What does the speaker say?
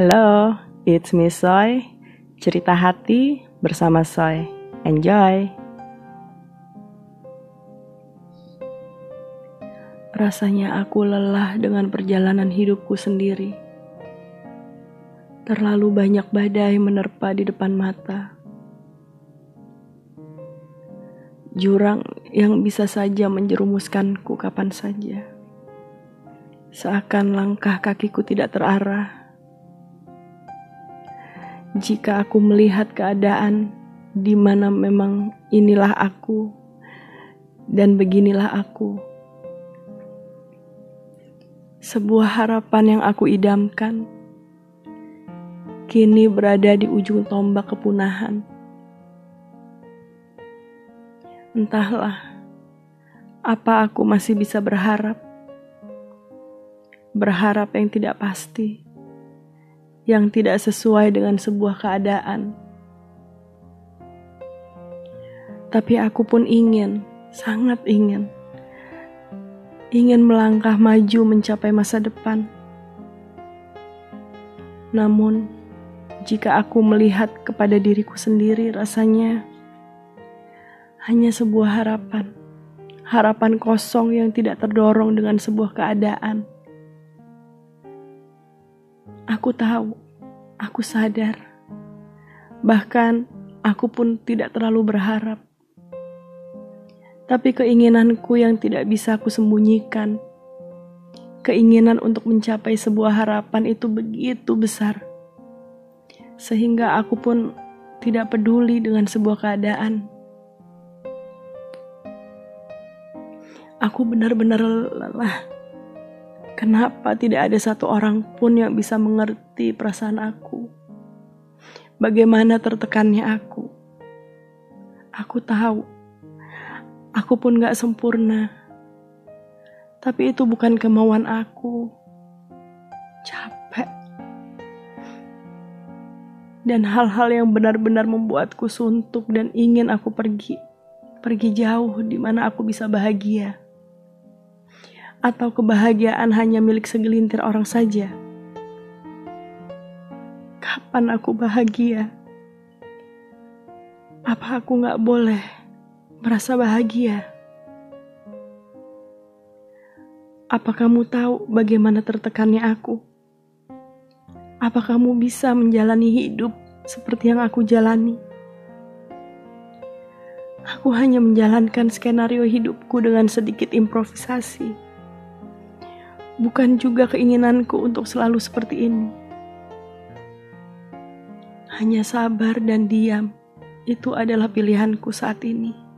Hello, it's me Soy. Cerita hati bersama Soy. Enjoy. Rasanya aku lelah dengan perjalanan hidupku sendiri. Terlalu banyak badai menerpa di depan mata. Jurang yang bisa saja menjerumuskanku kapan saja. Seakan langkah kakiku tidak terarah. Jika aku melihat keadaan di mana memang inilah aku dan beginilah aku. Sebuah harapan yang aku idamkan kini berada di ujung tombak kepunahan. Entahlah, apa aku masih bisa berharap? Berharap yang tidak pasti, yang tidak sesuai dengan sebuah keadaan. Tapi aku pun ingin, sangat ingin, ingin melangkah maju mencapai masa depan. Namun, jika aku melihat kepada diriku sendiri, rasanya hanya sebuah harapan, harapan kosong yang tidak terdorong dengan sebuah keadaan. Aku tahu, aku sadar, bahkan aku pun tidak terlalu berharap. Tapi keinginanku yang tidak bisa aku sembunyikan, keinginan untuk mencapai sebuah harapan itu begitu besar, sehingga aku pun tidak peduli dengan sebuah keadaan. Aku benar-benar lelah. Kenapa tidak ada satu orang pun yang bisa mengerti perasaan aku? Bagaimana tertekannya aku? Aku tahu, aku pun gak sempurna. Tapi itu bukan kemauan aku. Capek. Dan hal-hal yang benar-benar membuatku suntuk dan ingin aku pergi. Pergi jauh di mana aku bisa bahagia atau kebahagiaan hanya milik segelintir orang saja? Kapan aku bahagia? Apa aku gak boleh merasa bahagia? Apa kamu tahu bagaimana tertekannya aku? Apa kamu bisa menjalani hidup seperti yang aku jalani? Aku hanya menjalankan skenario hidupku dengan sedikit improvisasi bukan juga keinginanku untuk selalu seperti ini. Hanya sabar dan diam, itu adalah pilihanku saat ini.